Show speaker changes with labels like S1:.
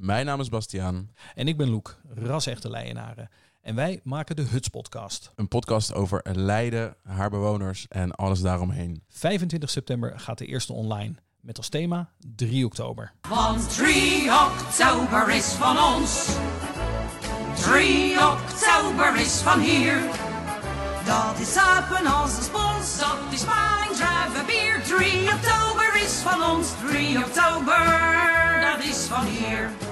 S1: Mijn naam is Bastiaan.
S2: En ik ben Loek, ras-echte Leienaren. En wij maken de Huts podcast.
S1: Een podcast over Leiden, haar bewoners en alles daaromheen.
S2: 25 september gaat de eerste online. Met als thema 3 oktober.
S3: Want 3 oktober is van ons. 3 oktober is van hier. Dat is apen als een spons, dat is wijn, druiven, bier. 3 oktober is van ons, 3 oktober, dat is van hier.